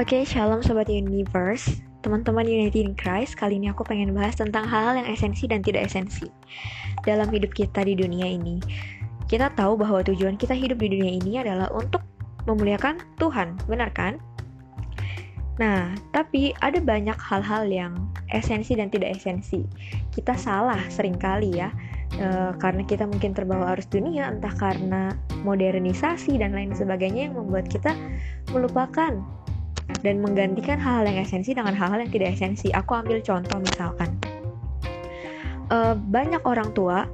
Oke, shalom Sobat Universe. Teman-teman Unity in Christ, kali ini aku pengen bahas tentang hal-hal yang esensi dan tidak esensi Dalam hidup kita di dunia ini. Kita tahu bahwa tujuan kita hidup di dunia ini adalah untuk memuliakan Tuhan, benar kan? Nah, tapi ada banyak hal-hal yang esensi dan tidak esensi. Kita salah sering kali ya e, Karena kita mungkin terbawa arus dunia, entah karena modernisasi dan lain sebagainya yang membuat kita melupakan dan menggantikan hal-hal yang esensi dengan hal-hal yang tidak esensi. Aku ambil contoh misalkan, uh, banyak orang tua,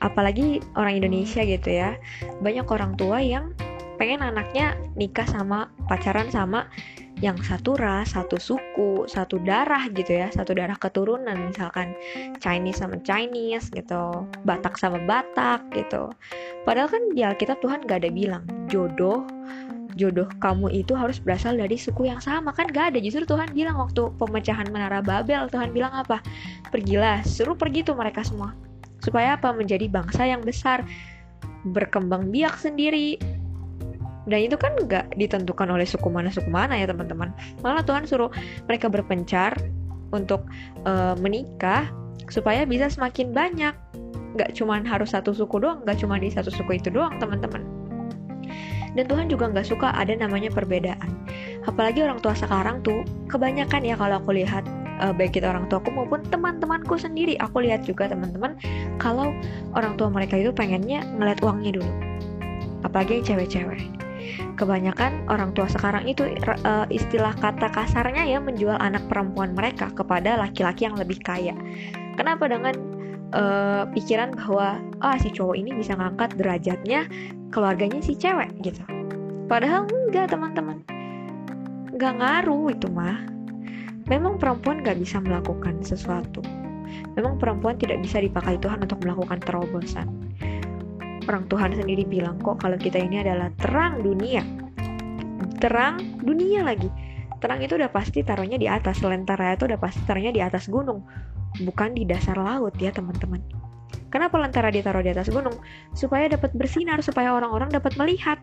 apalagi orang Indonesia gitu ya, banyak orang tua yang pengen anaknya nikah sama pacaran sama yang satu ras, satu suku, satu darah gitu ya, satu darah keturunan misalkan Chinese sama Chinese gitu, Batak sama Batak gitu. Padahal kan di Alkitab Tuhan gak ada bilang jodoh jodoh kamu itu harus berasal dari suku yang sama. Kan gak ada. Justru Tuhan bilang waktu pemecahan menara Babel Tuhan bilang apa? Pergilah suruh pergi tuh mereka semua. Supaya apa? Menjadi bangsa yang besar. Berkembang biak sendiri. Dan itu kan gak ditentukan oleh suku mana suku mana ya teman-teman. Malah Tuhan suruh mereka berpencar untuk uh, menikah supaya bisa semakin banyak. Gak cuman harus satu suku doang gak cuma di satu suku itu doang teman-teman dan Tuhan juga nggak suka ada namanya perbedaan. Apalagi orang tua sekarang tuh kebanyakan ya kalau aku lihat uh, baik itu orang tuaku maupun teman-temanku sendiri aku lihat juga teman-teman kalau orang tua mereka itu pengennya ngeliat uangnya dulu. Apalagi cewek-cewek. Kebanyakan orang tua sekarang itu uh, istilah kata kasarnya ya menjual anak perempuan mereka kepada laki-laki yang lebih kaya. Kenapa? Dengan uh, pikiran bahwa ah si cowok ini bisa ngangkat derajatnya keluarganya si cewek gitu. Padahal enggak teman-teman. Enggak ngaruh itu mah. Memang perempuan gak bisa melakukan sesuatu. Memang perempuan tidak bisa dipakai Tuhan untuk melakukan terobosan. Orang Tuhan sendiri bilang kok kalau kita ini adalah terang dunia. Terang dunia lagi. Terang itu udah pasti taruhnya di atas lentera itu udah pasti taruhnya di atas gunung bukan di dasar laut ya teman-teman. Kenapa lentera ditaruh di atas gunung? Supaya dapat bersinar, supaya orang-orang dapat melihat.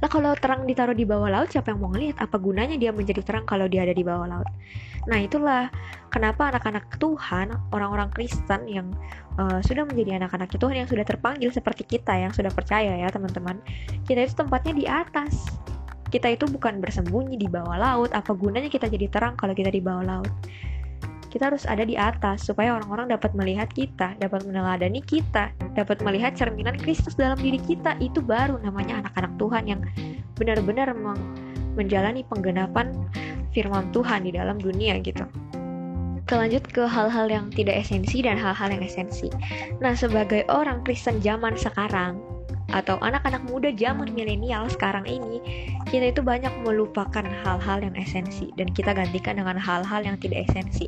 Nah kalau terang ditaruh di bawah laut, siapa yang mau ngelihat? Apa gunanya dia menjadi terang kalau dia ada di bawah laut? Nah itulah kenapa anak-anak Tuhan, orang-orang Kristen yang uh, sudah menjadi anak-anak Tuhan yang sudah terpanggil seperti kita yang sudah percaya ya teman-teman, kita itu tempatnya di atas. Kita itu bukan bersembunyi di bawah laut. Apa gunanya kita jadi terang kalau kita di bawah laut? Kita harus ada di atas supaya orang-orang dapat melihat kita, dapat meneladani kita, dapat melihat cerminan Kristus dalam diri kita. Itu baru namanya anak-anak Tuhan yang benar-benar menjalani penggenapan firman Tuhan di dalam dunia gitu. Kelanjut ke hal-hal yang tidak esensi dan hal-hal yang esensi. Nah, sebagai orang Kristen zaman sekarang, atau anak-anak muda zaman milenial sekarang ini, kita itu banyak melupakan hal-hal yang esensi dan kita gantikan dengan hal-hal yang tidak esensi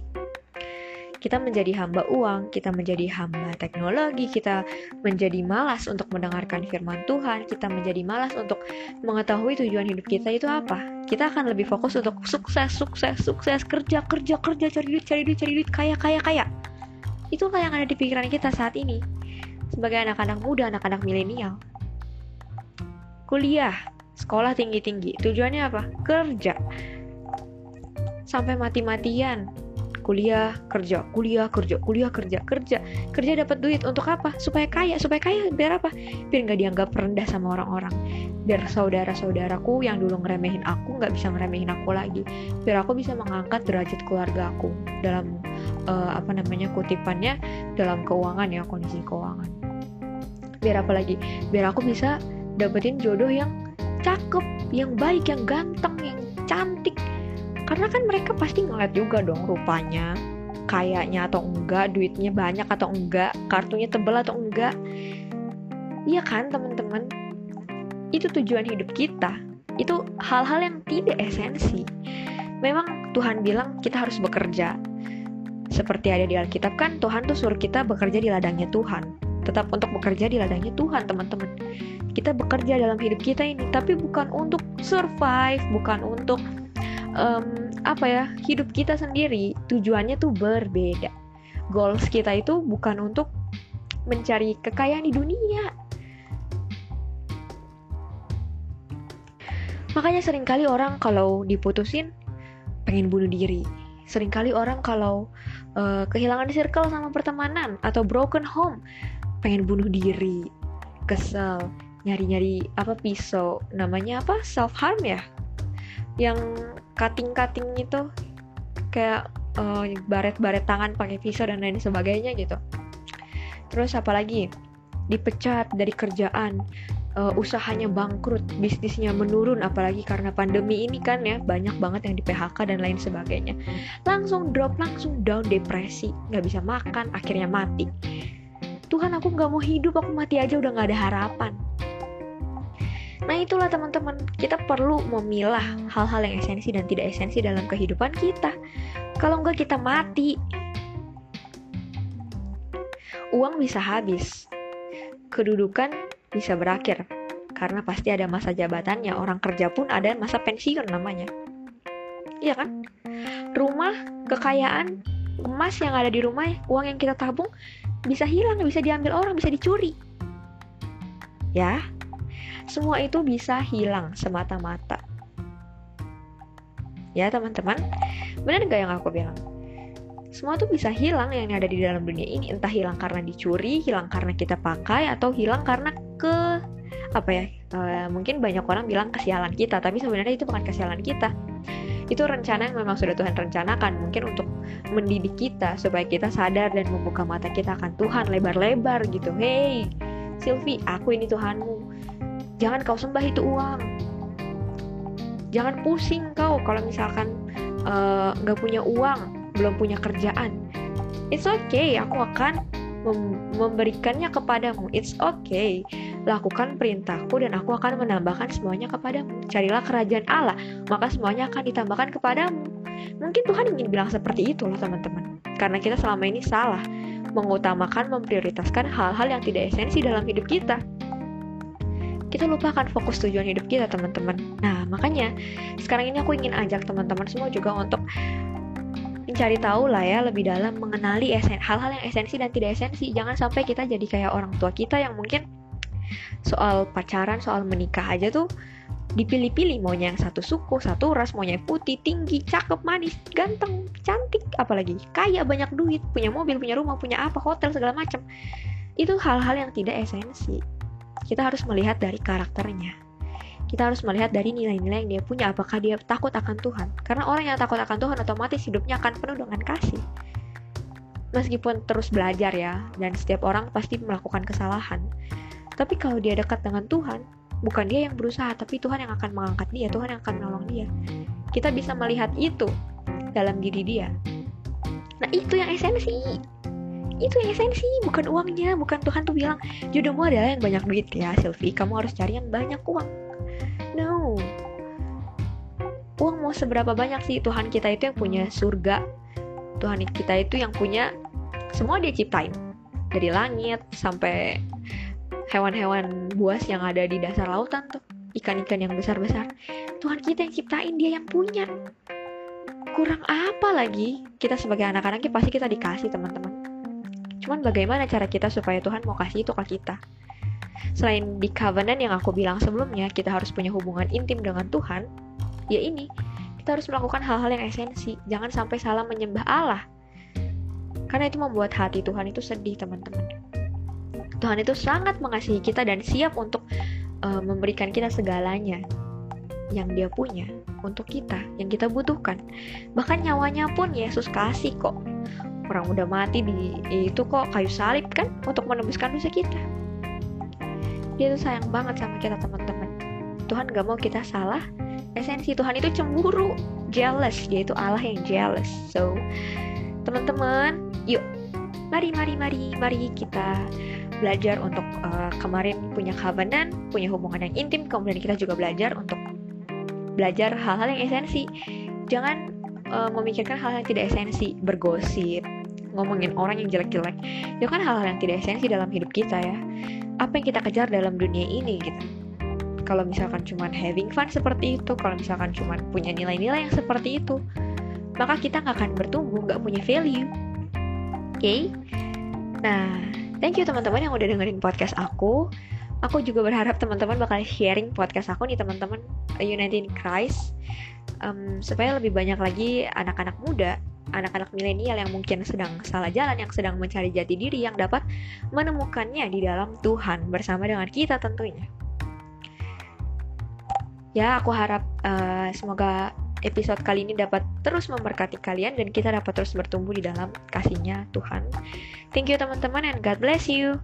kita menjadi hamba uang, kita menjadi hamba teknologi, kita menjadi malas untuk mendengarkan firman Tuhan, kita menjadi malas untuk mengetahui tujuan hidup kita itu apa. Kita akan lebih fokus untuk sukses, sukses, sukses, kerja, kerja, kerja, cari duit, cari duit, cari duit, kaya, kaya, kaya. Itulah yang ada di pikiran kita saat ini. Sebagai anak-anak muda, anak-anak milenial. Kuliah, sekolah tinggi-tinggi. Tujuannya apa? Kerja. Sampai mati-matian kuliah kerja kuliah kerja kuliah kerja kerja. Kerja dapat duit untuk apa? Supaya kaya supaya kaya biar apa? Biar nggak dianggap rendah sama orang-orang. Biar saudara-saudaraku yang dulu ngeremehin aku nggak bisa ngeremehin aku lagi. Biar aku bisa mengangkat derajat keluarga aku dalam uh, apa namanya kutipannya dalam keuangan ya kondisi keuangan. Biar apa lagi? Biar aku bisa dapetin jodoh yang cakep yang baik yang ganteng yang cantik karena kan mereka pasti ngeliat juga dong rupanya kayaknya atau enggak duitnya banyak atau enggak kartunya tebal atau enggak. Iya kan teman-teman? Itu tujuan hidup kita. Itu hal-hal yang tidak esensi. Memang Tuhan bilang kita harus bekerja. Seperti ada di Alkitab kan Tuhan tuh suruh kita bekerja di ladangnya Tuhan. Tetap untuk bekerja di ladangnya Tuhan teman-teman. Kita bekerja dalam hidup kita ini tapi bukan untuk survive bukan untuk um, apa ya hidup kita sendiri tujuannya tuh berbeda. Goals kita itu bukan untuk mencari kekayaan di dunia. Makanya sering kali orang kalau diputusin pengen bunuh diri. Seringkali orang kalau uh, kehilangan circle sama pertemanan atau broken home pengen bunuh diri, kesel, nyari-nyari apa pisau, namanya apa? Self harm ya, yang cutting-cutting itu kayak uh, baret-baret tangan pakai pisau dan lain sebagainya gitu. Terus apalagi dipecat dari kerjaan, uh, usahanya bangkrut, bisnisnya menurun, apalagi karena pandemi ini kan ya banyak banget yang di PHK dan lain sebagainya. Langsung drop, langsung down, depresi, nggak bisa makan, akhirnya mati. Tuhan aku nggak mau hidup, aku mati aja udah nggak ada harapan. Nah itulah teman-teman, kita perlu memilah hal-hal yang esensi dan tidak esensi dalam kehidupan kita. Kalau nggak kita mati, uang bisa habis, kedudukan bisa berakhir. Karena pasti ada masa jabatannya. Orang kerja pun ada masa pensiun namanya. Iya kan? Rumah kekayaan emas yang ada di rumah uang yang kita tabung bisa hilang bisa diambil orang bisa dicuri. Ya semua itu bisa hilang semata-mata. Ya teman-teman. Benar gak yang aku bilang? Semua tuh bisa hilang yang ada di dalam dunia ini. Entah hilang karena dicuri hilang karena kita pakai atau hilang karena ke apa ya uh, mungkin banyak orang bilang kesialan kita tapi sebenarnya itu bukan kesialan kita. Itu rencana yang memang sudah Tuhan rencanakan. Mungkin untuk mendidik kita supaya kita sadar dan membuka mata kita akan Tuhan lebar-lebar gitu. Hey Sylvie aku ini Tuhanmu jangan kau sembah itu uang jangan pusing kau kalau misalkan eh, nggak uh, punya uang belum punya kerjaan. It's okay, aku akan mem memberikannya kepadamu. It's okay. Lakukan perintahku dan aku akan menambahkan semuanya kepadamu. Carilah kerajaan Allah, maka semuanya akan ditambahkan kepadamu. Mungkin Tuhan ingin bilang seperti itu loh teman-teman. Karena kita selama ini salah mengutamakan, memprioritaskan hal-hal yang tidak esensi dalam hidup kita. Kita lupakan fokus tujuan hidup kita, teman-teman. Nah, makanya sekarang ini aku ingin ajak teman-teman semua juga untuk mencari tahu lah ya lebih dalam mengenali hal-hal yang esensi dan tidak esensi. Jangan sampai kita jadi kayak orang tua kita yang mungkin soal pacaran soal menikah aja tuh dipilih-pilih maunya yang satu suku satu ras maunya putih tinggi cakep manis ganteng cantik apalagi kaya banyak duit punya mobil punya rumah punya apa hotel segala macam. Itu hal-hal yang tidak esensi kita harus melihat dari karakternya. Kita harus melihat dari nilai-nilai yang dia punya. Apakah dia takut akan Tuhan? Karena orang yang takut akan Tuhan otomatis hidupnya akan penuh dengan kasih. Meskipun terus belajar ya dan setiap orang pasti melakukan kesalahan. Tapi kalau dia dekat dengan Tuhan bukan dia yang berusaha tapi Tuhan yang akan mengangkat dia Tuhan yang akan menolong dia. Kita bisa melihat itu dalam diri dia. Nah itu yang esensi itu esensi bukan uangnya bukan Tuhan tuh bilang jodohmu adalah yang banyak duit ya Sylvie kamu harus cari yang banyak uang No. Uang mau seberapa banyak sih Tuhan kita itu yang punya surga. Tuhan kita itu yang punya semua dia ciptain. Dari langit sampai hewan-hewan buas yang ada di dasar lautan tuh. Ikan-ikan yang besar-besar. Tuhan kita yang ciptain, dia yang punya. Kurang apa lagi? Kita sebagai anak-anaknya pasti kita dikasih teman-teman. Cuman bagaimana cara kita supaya Tuhan mau kasih itu ke kita? Selain di covenant yang aku bilang sebelumnya, kita harus punya hubungan intim dengan Tuhan, ya ini, kita harus melakukan hal-hal yang esensi. Jangan sampai salah menyembah Allah. Karena itu membuat hati Tuhan itu sedih, teman-teman. Tuhan itu sangat mengasihi kita dan siap untuk uh, memberikan kita segalanya yang dia punya untuk kita, yang kita butuhkan. Bahkan nyawanya pun Yesus kasih kok. Orang udah mati di itu kok kayu salib kan untuk menembuskan dosa kita. Dia tuh sayang banget sama kita teman-teman. Tuhan gak mau kita salah. Esensi Tuhan itu cemburu jealous. Dia itu Allah yang jealous. So teman-teman yuk. Mari mari mari mari kita belajar untuk uh, kemarin punya covenant punya hubungan yang intim. Kemudian kita juga belajar untuk belajar hal-hal yang esensi. Jangan uh, memikirkan hal yang tidak esensi bergosip ngomongin orang yang jelek-jelek. Itu kan hal-hal yang tidak esensi dalam hidup kita ya. Apa yang kita kejar dalam dunia ini gitu. Kalau misalkan cuma having fun seperti itu kalau misalkan cuma punya nilai-nilai yang seperti itu maka kita nggak akan bertumbuh nggak punya value. Oke? Okay? nah thank you teman-teman yang udah dengerin podcast aku. Aku juga berharap teman-teman bakal sharing podcast aku nih teman-teman. United in Christ um, supaya lebih banyak lagi anak-anak muda anak-anak milenial yang mungkin sedang salah jalan, yang sedang mencari jati diri, yang dapat menemukannya di dalam Tuhan bersama dengan kita tentunya. Ya, aku harap uh, semoga episode kali ini dapat terus memberkati kalian dan kita dapat terus bertumbuh di dalam kasihnya Tuhan. Thank you teman-teman and God bless you.